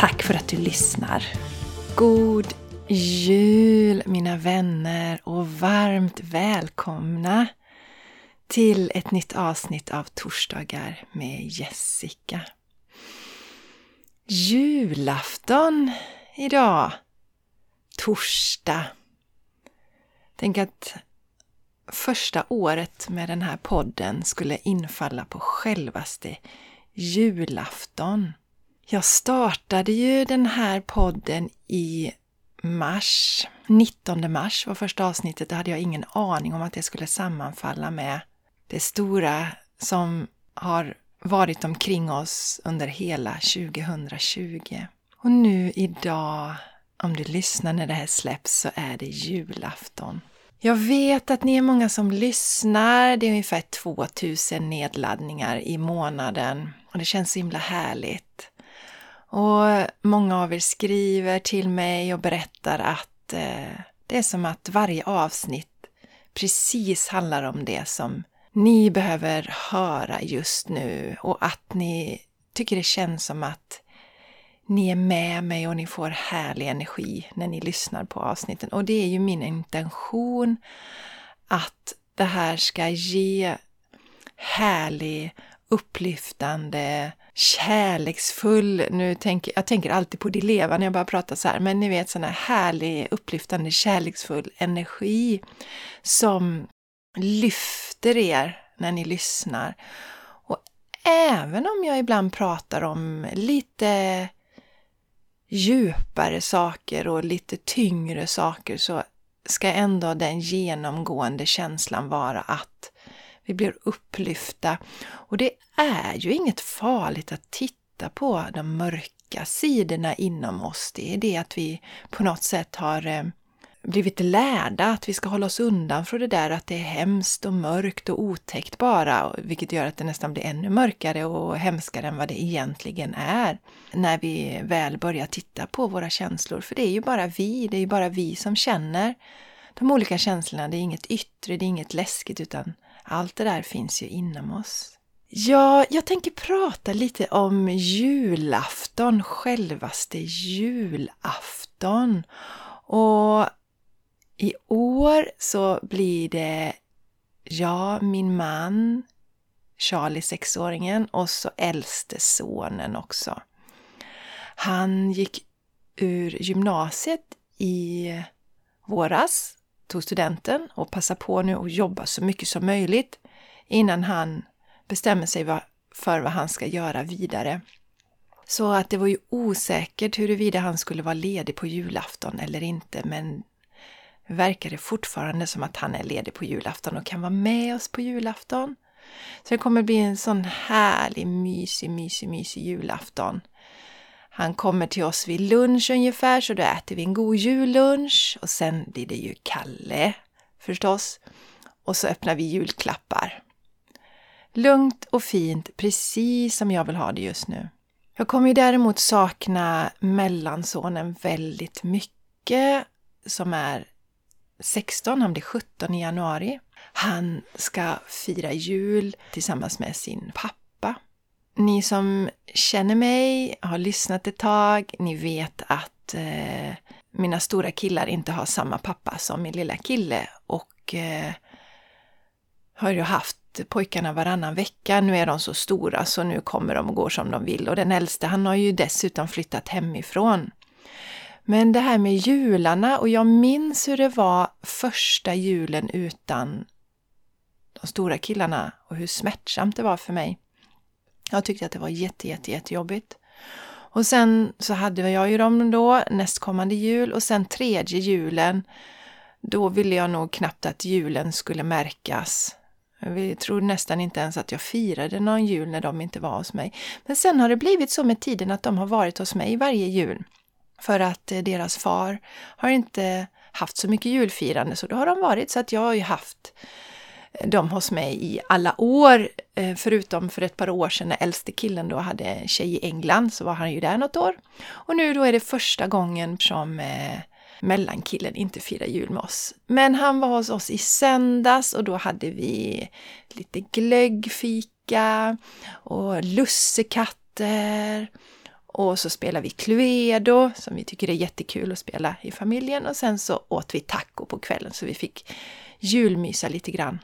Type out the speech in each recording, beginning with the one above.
Tack för att du lyssnar. God jul mina vänner och varmt välkomna till ett nytt avsnitt av Torsdagar med Jessica. Julafton idag. Torsdag. Tänk att första året med den här podden skulle infalla på självaste julafton. Jag startade ju den här podden i mars. 19 mars var första avsnittet. Då hade jag ingen aning om att det skulle sammanfalla med det stora som har varit omkring oss under hela 2020. Och nu idag, om du lyssnar när det här släpps, så är det julafton. Jag vet att ni är många som lyssnar. Det är ungefär 2000 nedladdningar i månaden och det känns så himla härligt. Och många av er skriver till mig och berättar att eh, det är som att varje avsnitt precis handlar om det som ni behöver höra just nu och att ni tycker det känns som att ni är med mig och ni får härlig energi när ni lyssnar på avsnitten. Och det är ju min intention att det här ska ge härlig, upplyftande, kärleksfull, nu tänker jag tänker alltid på det leva när jag bara pratar så här, men ni vet sån här härlig, upplyftande, kärleksfull energi som lyfter er när ni lyssnar. Och även om jag ibland pratar om lite djupare saker och lite tyngre saker så ska ändå den genomgående känslan vara att vi blir upplyfta. Och det är ju inget farligt att titta på de mörka sidorna inom oss. Det är det att vi på något sätt har eh, blivit lärda att vi ska hålla oss undan från det där att det är hemskt och mörkt och otäckt bara, vilket gör att det nästan blir ännu mörkare och hemskare än vad det egentligen är när vi väl börjar titta på våra känslor. För det är ju bara vi, det är ju bara vi som känner de olika känslorna. Det är inget yttre, det är inget läskigt utan allt det där finns ju inom oss. Ja, jag tänker prata lite om julafton, självaste julafton. Och i år så blir det jag, min man, Charlie sexåringen och så äldste sonen också. Han gick ur gymnasiet i våras tog studenten och passar på nu att jobba så mycket som möjligt innan han bestämmer sig för vad han ska göra vidare. Så att det var ju osäkert huruvida han skulle vara ledig på julafton eller inte, men verkar det fortfarande som att han är ledig på julafton och kan vara med oss på julafton. Så det kommer bli en sån härlig, mysig, mysig, mysig julafton. Han kommer till oss vid lunch ungefär, så då äter vi en god jullunch och sen blir det ju Kalle förstås. Och så öppnar vi julklappar. Lugnt och fint, precis som jag vill ha det just nu. Jag kommer ju däremot sakna mellansonen väldigt mycket, som är 16, han blir 17 i januari. Han ska fira jul tillsammans med sin pappa ni som känner mig, har lyssnat ett tag, ni vet att eh, mina stora killar inte har samma pappa som min lilla kille och eh, har ju haft pojkarna varannan vecka. Nu är de så stora så nu kommer de och går som de vill och den äldste han har ju dessutom flyttat hemifrån. Men det här med jularna och jag minns hur det var första julen utan de stora killarna och hur smärtsamt det var för mig. Jag tyckte att det var jätte, jätte, jättejobbigt. Och sen så hade jag ju dem då nästkommande jul och sen tredje julen, då ville jag nog knappt att julen skulle märkas. Vi tror nästan inte ens att jag firade någon jul när de inte var hos mig. Men sen har det blivit så med tiden att de har varit hos mig varje jul. För att eh, deras far har inte haft så mycket julfirande så då har de varit så att jag har ju haft dem hos mig i alla år. Eh, förutom för ett par år sedan när äldste killen då hade tjej i England så var han ju där något år. Och nu då är det första gången som eh, mellankillen inte firar jul med oss. Men han var hos oss i söndags och då hade vi lite glöggfika och lussekatter och så spelade vi Cluedo som vi tycker är jättekul att spela i familjen och sen så åt vi taco på kvällen så vi fick julmysa lite grann.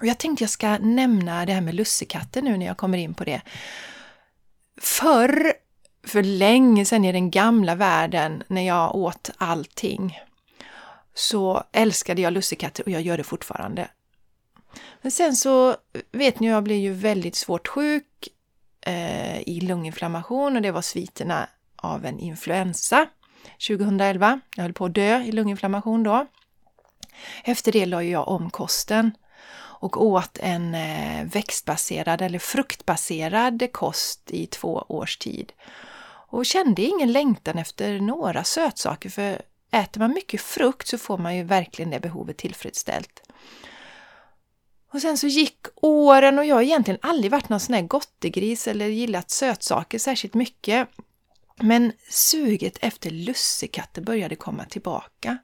Och jag tänkte jag ska nämna det här med lussekatter nu när jag kommer in på det. Förr, för länge sedan i den gamla världen, när jag åt allting, så älskade jag lussekatter och jag gör det fortfarande. Men sen så vet ni, jag blev ju väldigt svårt sjuk eh, i lunginflammation och det var sviterna av en influensa 2011. Jag höll på att dö i lunginflammation då. Efter det la jag om kosten och åt en eh, växtbaserad eller fruktbaserad kost i två års tid. Och kände ingen längtan efter några sötsaker för äter man mycket frukt så får man ju verkligen det behovet tillfredsställt. Och sen så gick åren och jag har egentligen aldrig varit någon sån här gottegris eller gillat sötsaker särskilt mycket. Men suget efter lussekatter började komma tillbaka.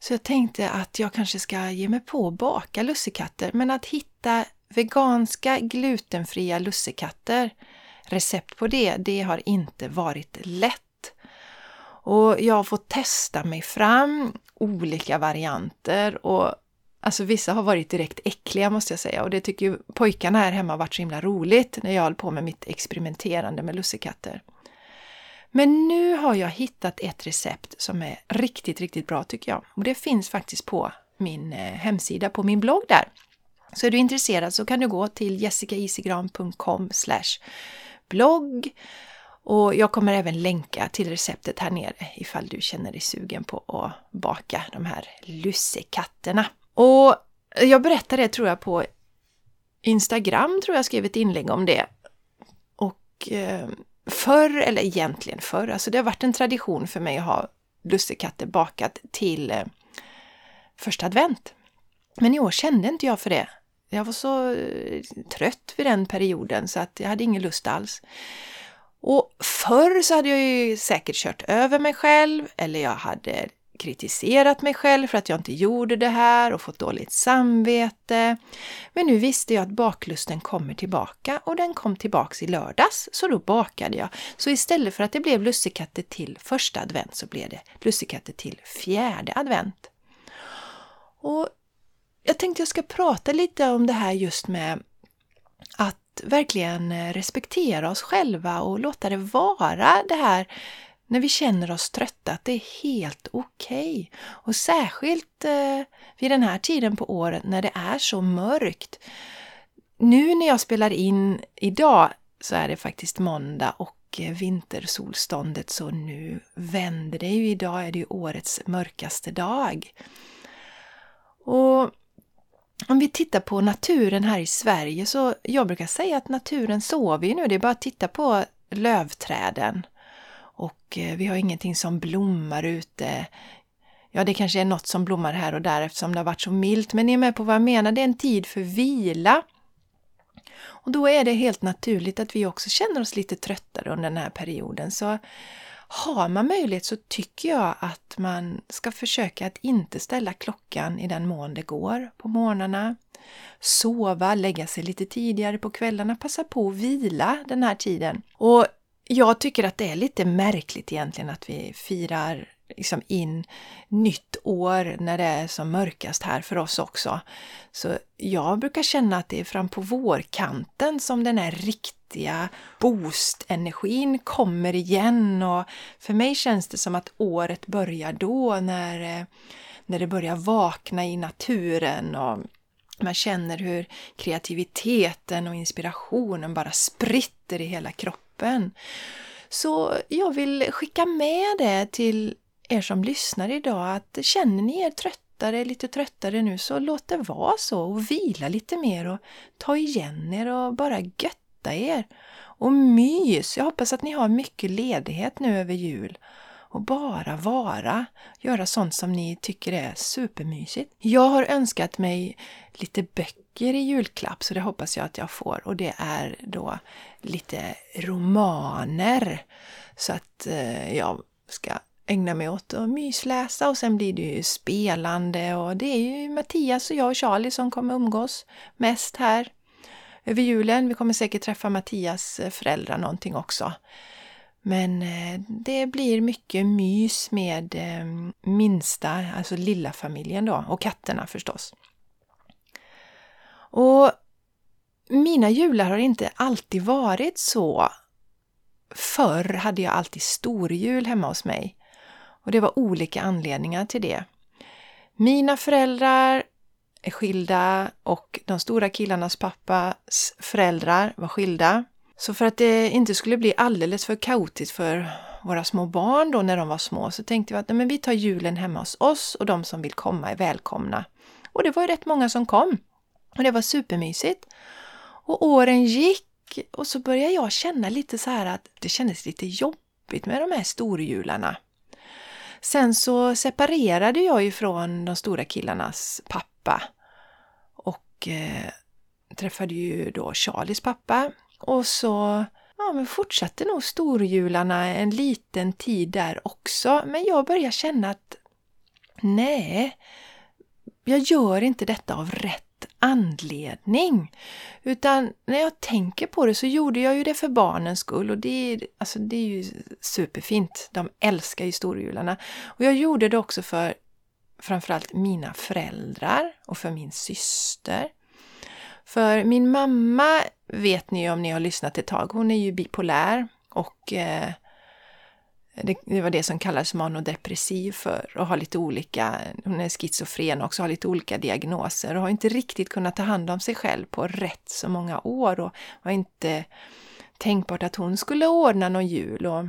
Så jag tänkte att jag kanske ska ge mig på att baka lussekatter, men att hitta veganska glutenfria lussekatter, recept på det, det har inte varit lätt. Och jag har fått testa mig fram olika varianter och Alltså vissa har varit direkt äckliga måste jag säga och det tycker ju pojkarna här hemma har varit så himla roligt när jag höll på med mitt experimenterande med lussekatter. Men nu har jag hittat ett recept som är riktigt, riktigt bra tycker jag. Och det finns faktiskt på min eh, hemsida, på min blogg där. Så är du intresserad så kan du gå till jessicaisigran.com blogg och jag kommer även länka till receptet här nere ifall du känner dig sugen på att baka de här lussekatterna. Och jag berättade det tror jag på Instagram, tror jag skrev ett inlägg om det. Och eh, förr, eller egentligen förr, alltså det har varit en tradition för mig att ha lussekatter bakat till eh, första advent. Men i år kände inte jag för det. Jag var så eh, trött vid den perioden så att jag hade ingen lust alls. Och förr så hade jag ju säkert kört över mig själv eller jag hade kritiserat mig själv för att jag inte gjorde det här och fått dåligt samvete. Men nu visste jag att baklusten kommer tillbaka och den kom tillbaks i lördags, så då bakade jag. Så istället för att det blev lussekatter till första advent så blev det lussekatter till fjärde advent. Och jag tänkte jag ska prata lite om det här just med att verkligen respektera oss själva och låta det vara det här när vi känner oss trötta, att det är helt okej. Okay. Och särskilt eh, vid den här tiden på året när det är så mörkt. Nu när jag spelar in idag så är det faktiskt måndag och eh, vintersolståndet så nu vänder det ju. Idag är det ju årets mörkaste dag. Och om vi tittar på naturen här i Sverige så jag brukar säga att naturen sover ju nu. Det är bara att titta på lövträden. Och eh, vi har ingenting som blommar ute. Ja, det kanske är något som blommar här och där eftersom det har varit så milt, men ni är med på vad jag menar. Det är en tid för vila. Och då är det helt naturligt att vi också känner oss lite tröttare under den här perioden. Så har man möjlighet så tycker jag att man ska försöka att inte ställa klockan i den mån det går på morgnarna. Sova, lägga sig lite tidigare på kvällarna, passa på att vila den här tiden. Och jag tycker att det är lite märkligt egentligen att vi firar liksom in nytt år när det är som mörkast här för oss också. Så jag brukar känna att det är fram på vårkanten som den här riktiga boost-energin kommer igen och för mig känns det som att året börjar då när, eh, när det börjar vakna i naturen och man känner hur kreativiteten och inspirationen bara spritter i hela kroppen kroppen. Så jag vill skicka med det till er som lyssnar idag att känner ni er tröttare, lite tröttare nu så låt det vara så och vila lite mer och ta igen er och bara götta er. Och mys! Jag hoppas att ni har mycket ledighet nu över jul och bara vara, göra sånt som ni tycker är supermysigt. Jag har önskat mig lite böcker i julklapp så det hoppas jag att jag får och det är då lite romaner. Så att eh, jag ska ägna mig åt att mysläsa och sen blir det ju spelande och det är ju Mattias och jag och Charlie som kommer umgås mest här över julen. Vi kommer säkert träffa Mattias eh, föräldrar någonting också. Men eh, det blir mycket mys med eh, minsta, alltså lilla familjen då, och katterna förstås. Och mina jular har inte alltid varit så. Förr hade jag alltid storjul hemma hos mig. Och det var olika anledningar till det. Mina föräldrar är skilda och de stora killarnas pappas föräldrar var skilda. Så för att det inte skulle bli alldeles för kaotiskt för våra små barn då när de var små så tänkte vi att nej, men vi tar julen hemma hos oss och de som vill komma är välkomna. Och det var ju rätt många som kom. Och det var supermysigt. Och åren gick och så började jag känna lite så här att det kändes lite jobbigt med de här storhjularna. Sen så separerade jag ju från de stora killarnas pappa och eh, träffade ju då Charlies pappa och så ja, men fortsatte nog storhjularna en liten tid där också. Men jag började känna att nej, jag gör inte detta av rätt anledning. Utan när jag tänker på det så gjorde jag ju det för barnens skull och det är, alltså det är ju superfint. De älskar ju storjularna. Och jag gjorde det också för framförallt mina föräldrar och för min syster. För min mamma vet ni ju om ni har lyssnat ett tag, hon är ju bipolär och eh, det, det, var det som kallades manodepressiv för och har lite olika, hon är schizofren också, har lite olika diagnoser och har inte riktigt kunnat ta hand om sig själv på rätt så många år och var inte tänkbart att hon skulle ordna någon jul och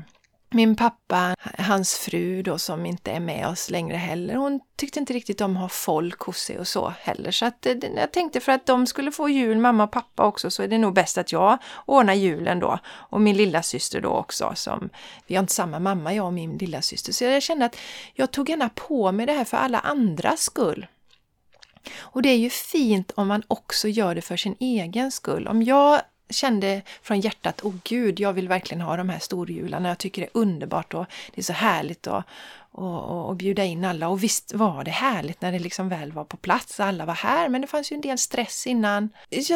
min pappa, hans fru då som inte är med oss längre heller, hon tyckte inte riktigt om att ha folk hos sig och så heller. Så att eh, jag tänkte för att de skulle få jul, mamma och pappa också, så är det nog bäst att jag ordnar julen då. Och min lilla syster då också, som vi har inte samma mamma jag och min lilla syster. Så jag kände att jag tog gärna på mig det här för alla andras skull. Och det är ju fint om man också gör det för sin egen skull. Om jag kände från hjärtat, åh oh, gud, jag vill verkligen ha de här storjularna. Jag tycker det är underbart och det är så härligt att och, och, bjuda in alla. Och visst var det härligt när det liksom väl var på plats, alla var här, men det fanns ju en del stress innan.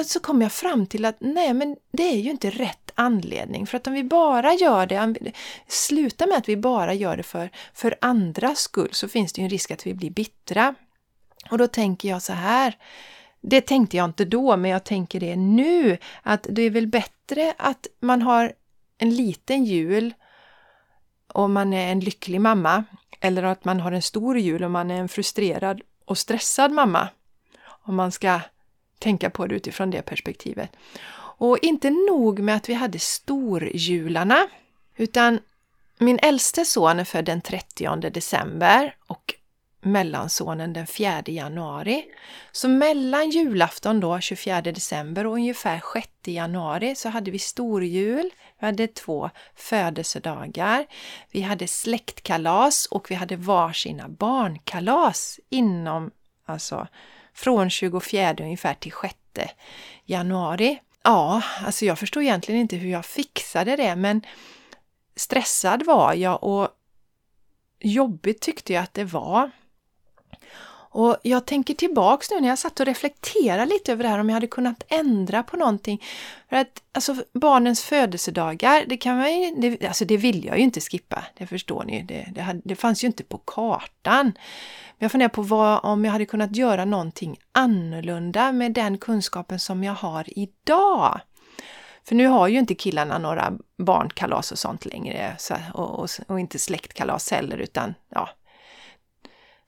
Så kom jag fram till att nej, men det är ju inte rätt anledning. För att om vi bara gör det, sluta med att vi bara gör det för, för andras skull, så finns det ju en risk att vi blir bittra. Och då tänker jag så här, det tänkte jag inte då, men jag tänker det nu, att det är väl bättre att man har en liten jul om man är en lycklig mamma, eller att man har en stor jul om man är en frustrerad och stressad mamma. Om man ska tänka på det utifrån det perspektivet. Och inte nog med att vi hade storjularna, utan min äldste son är född den 30 december och mellansonen den 4 januari. Så mellan julafton då, 24 december och ungefär 6 januari så hade vi storjul, vi hade två födelsedagar, vi hade släktkalas och vi hade varsina barnkalas inom, alltså från 24 ungefär till 6 januari. Ja, alltså jag förstår egentligen inte hur jag fixade det men stressad var jag och jobbigt tyckte jag att det var. Och jag tänker tillbaks nu när jag satt och reflekterade lite över det här om jag hade kunnat ändra på någonting. För att alltså barnens födelsedagar, det kan man ju, det, alltså det vill jag ju inte skippa, det förstår ni. Det, det, hade, det fanns ju inte på kartan. Men jag funderar på vad, om jag hade kunnat göra någonting annorlunda med den kunskapen som jag har idag. För nu har ju inte killarna några barnkalas och sånt längre så, och, och, och inte släktkalas heller utan ja,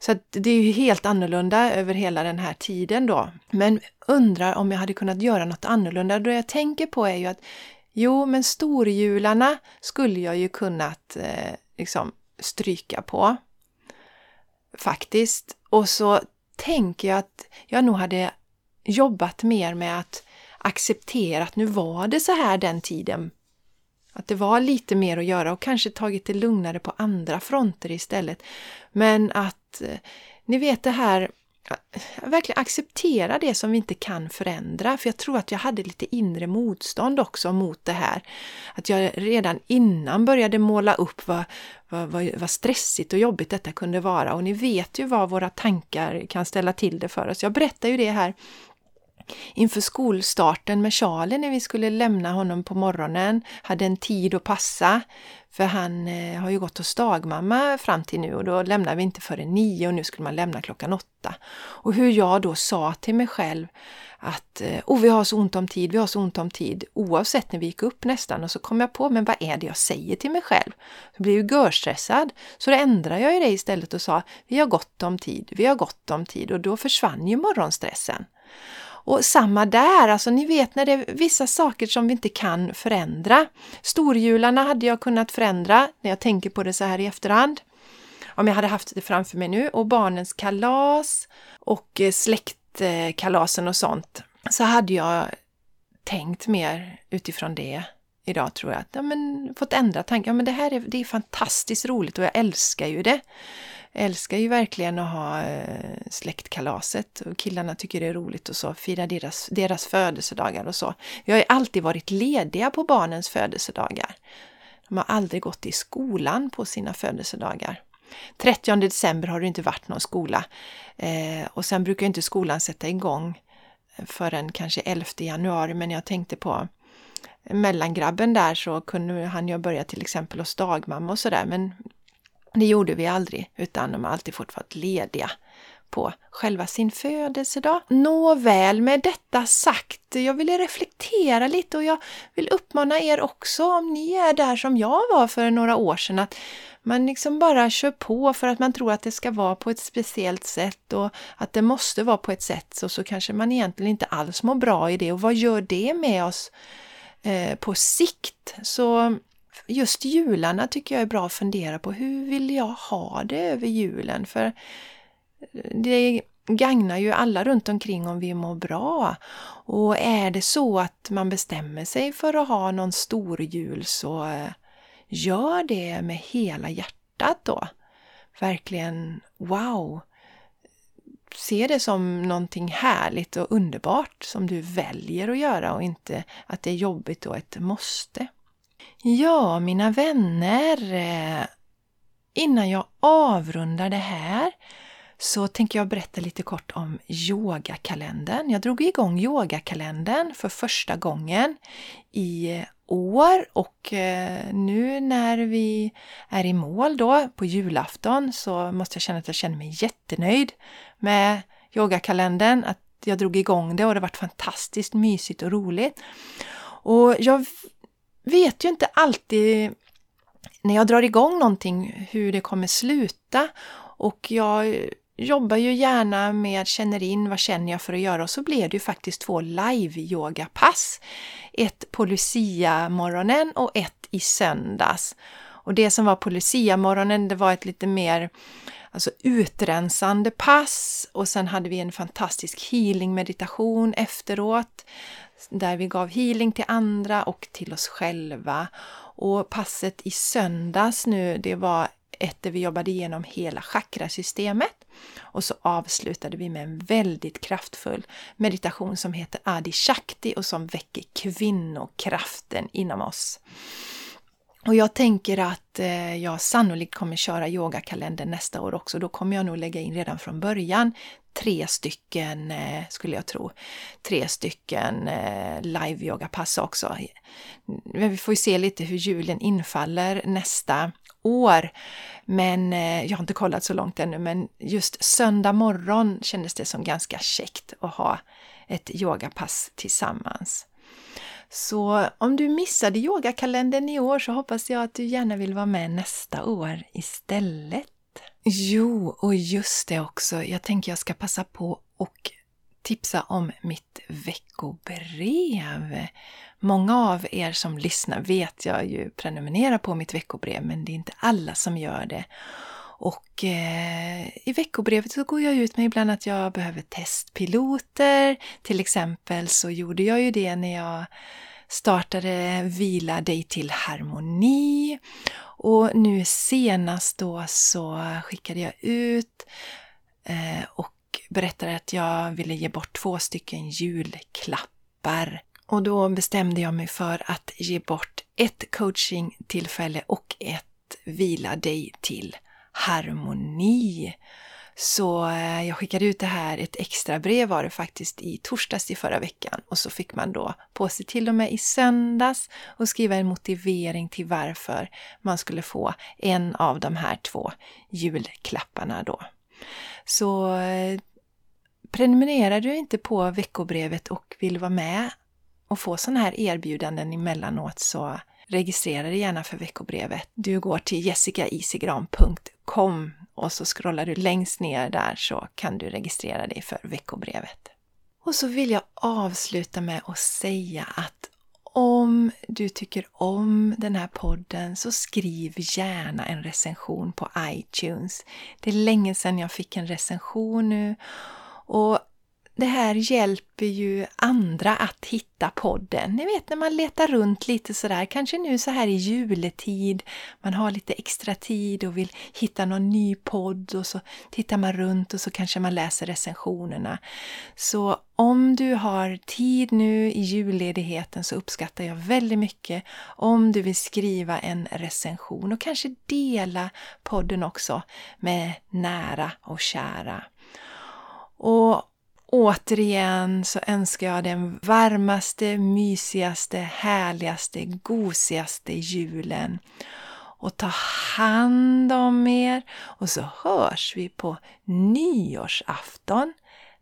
så det är ju helt annorlunda över hela den här tiden då. Men undrar om jag hade kunnat göra något annorlunda. Det jag tänker på är ju att jo, men storjularna skulle jag ju kunnat eh, liksom stryka på. Faktiskt. Och så tänker jag att jag nog hade jobbat mer med att acceptera att nu var det så här den tiden. Att det var lite mer att göra och kanske tagit det lugnare på andra fronter istället. Men att, eh, ni vet det här eh, verkligen acceptera det som vi inte kan förändra. För jag tror att jag hade lite inre motstånd också mot det här. Att jag redan innan började måla upp vad, vad, vad, vad stressigt och jobbigt detta kunde vara. Och ni vet ju vad våra tankar kan ställa till det för oss. Jag berättar ju det här inför skolstarten med Charlie när vi skulle lämna honom på morgonen, hade en tid att passa. För han eh, har ju gått hos dagmamma fram till nu och då lämnar vi inte före nio och nu skulle man lämna klockan åtta. Och hur jag då sa till mig själv att eh, oh, vi har så ont om tid, vi har så ont om tid, oavsett när vi gick upp nästan. Och så kom jag på, men vad är det jag säger till mig själv? Jag blir ju görstressad. Så då ändrade jag ju det istället och sa, vi har gott om tid, vi har gott om tid och då försvann ju morgonstressen. Och samma där, alltså ni vet när det är vissa saker som vi inte kan förändra. Storhjularna hade jag kunnat förändra när jag tänker på det så här i efterhand. Om jag hade haft det framför mig nu och barnens kalas och eh, släktkalasen och sånt så hade jag tänkt mer utifrån det idag tror jag. Ja, men, fått ändra tankar. Ja, men det här är, det är fantastiskt roligt och jag älskar ju det älskar ju verkligen att ha eh, släktkalaset och killarna tycker det är roligt och så, fira deras, deras födelsedagar och så. Vi har ju alltid varit lediga på barnens födelsedagar. De har aldrig gått i skolan på sina födelsedagar. 30 december har det inte varit någon skola eh, och sen brukar inte skolan sätta igång eh, förrän kanske 11 januari men jag tänkte på eh, mellangrabben där så kunde han ju börja till exempel hos dagmamma och sådär men det gjorde vi aldrig, utan de har alltid fått vara lediga på själva sin födelsedag. Nåväl, med detta sagt, jag ville reflektera lite och jag vill uppmana er också, om ni är där som jag var för några år sedan, att man liksom bara kör på för att man tror att det ska vara på ett speciellt sätt och att det måste vara på ett sätt så, så kanske man egentligen inte alls mår bra i det. Och vad gör det med oss eh, på sikt? Så just jularna tycker jag är bra att fundera på. Hur vill jag ha det över julen? För eh, det gagnar ju alla runt omkring om vi mår bra. Och är det så att man bestämmer sig för att ha någon stor jul så eh, gör det med hela hjärtat då. Verkligen wow! Se det som någonting härligt och underbart som du väljer att göra och inte att det är jobbigt och ett måste. Ja, mina vänner. Eh, innan jag avrundar det här så tänker jag berätta lite kort om yogakalendern. Jag drog igång yogakalendern för första gången i år och eh, nu när vi är i mål då på julafton så måste jag känna att jag känner mig jättenöjd med yogakalendern, att jag drog igång det och det har varit fantastiskt mysigt och roligt. Och jag vet ju inte alltid när jag drar igång någonting hur det kommer sluta och jag jobbar ju gärna med känner in vad känner jag för att göra och så blev det ju faktiskt två live-yogapass. Ett på Lucia-morgonen och ett i söndags. Och det som var på Lucia-morgonen det var ett lite mer alltså utrensande pass och sen hade vi en fantastisk healing meditation efteråt där vi gav healing till andra och till oss själva. Och passet i söndags nu, det var ett där vi jobbade igenom hela chakrasystemet. Och så avslutade vi med en väldigt kraftfull meditation som heter Adi Shakti och som väcker kvinnokraften inom oss. Och jag tänker att eh, jag sannolikt kommer köra yogakalendern nästa år också. Då kommer jag nog lägga in redan från början tre stycken, eh, skulle jag tro, tre stycken eh, live-yogapass också. Vi får ju se lite hur julen infaller nästa år. Men eh, jag har inte kollat så långt ännu, men just söndag morgon kändes det som ganska käckt att ha ett yogapass tillsammans. Så om du missade yogakalendern i år så hoppas jag att du gärna vill vara med nästa år istället. Jo, och just det också. Jag tänker jag ska passa på och tipsa om mitt veckobrev. Många av er som lyssnar vet jag ju prenumererar på mitt veckobrev, men det är inte alla som gör det. Och eh, i veckobrevet så går jag ut med ibland att jag behöver testpiloter. Till exempel så gjorde jag ju det när jag startade Vila dig till harmoni. Och nu senast då så skickade jag ut eh, och berättade att jag ville ge bort två stycken julklappar. Och då bestämde jag mig för att ge bort ett coachingtillfälle och ett Vila dig till harmoni. Så eh, jag skickade ut det här, ett extra brev var det faktiskt i torsdags i förra veckan och så fick man då på sig till och med i söndags och skriva en motivering till varför man skulle få en av de här två julklapparna då. Så eh, prenumererar du inte på veckobrevet och vill vara med och få sådana här erbjudanden emellanåt så registrera dig gärna för veckobrevet. Du går till jessicaisigran.com och så scrollar du längst ner där så kan du registrera dig för veckobrevet. Och så vill jag avsluta med att säga att om du tycker om den här podden så skriv gärna en recension på iTunes. Det är länge sedan jag fick en recension nu och det här hjälper ju andra att hitta podden. Ni vet när man letar runt lite sådär, kanske nu så här i juletid, man har lite extra tid och vill hitta någon ny podd och så tittar man runt och så kanske man läser recensionerna. Så om du har tid nu i julledigheten så uppskattar jag väldigt mycket om du vill skriva en recension och kanske dela podden också med nära och kära. Och Återigen så önskar jag den varmaste, mysigaste, härligaste, gosigaste julen. Och ta hand om er och så hörs vi på nyårsafton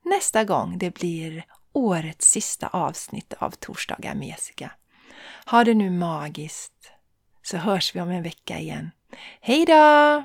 nästa gång det blir årets sista avsnitt av Torsdagar med Jessica. Ha det nu magiskt så hörs vi om en vecka igen. Hej då!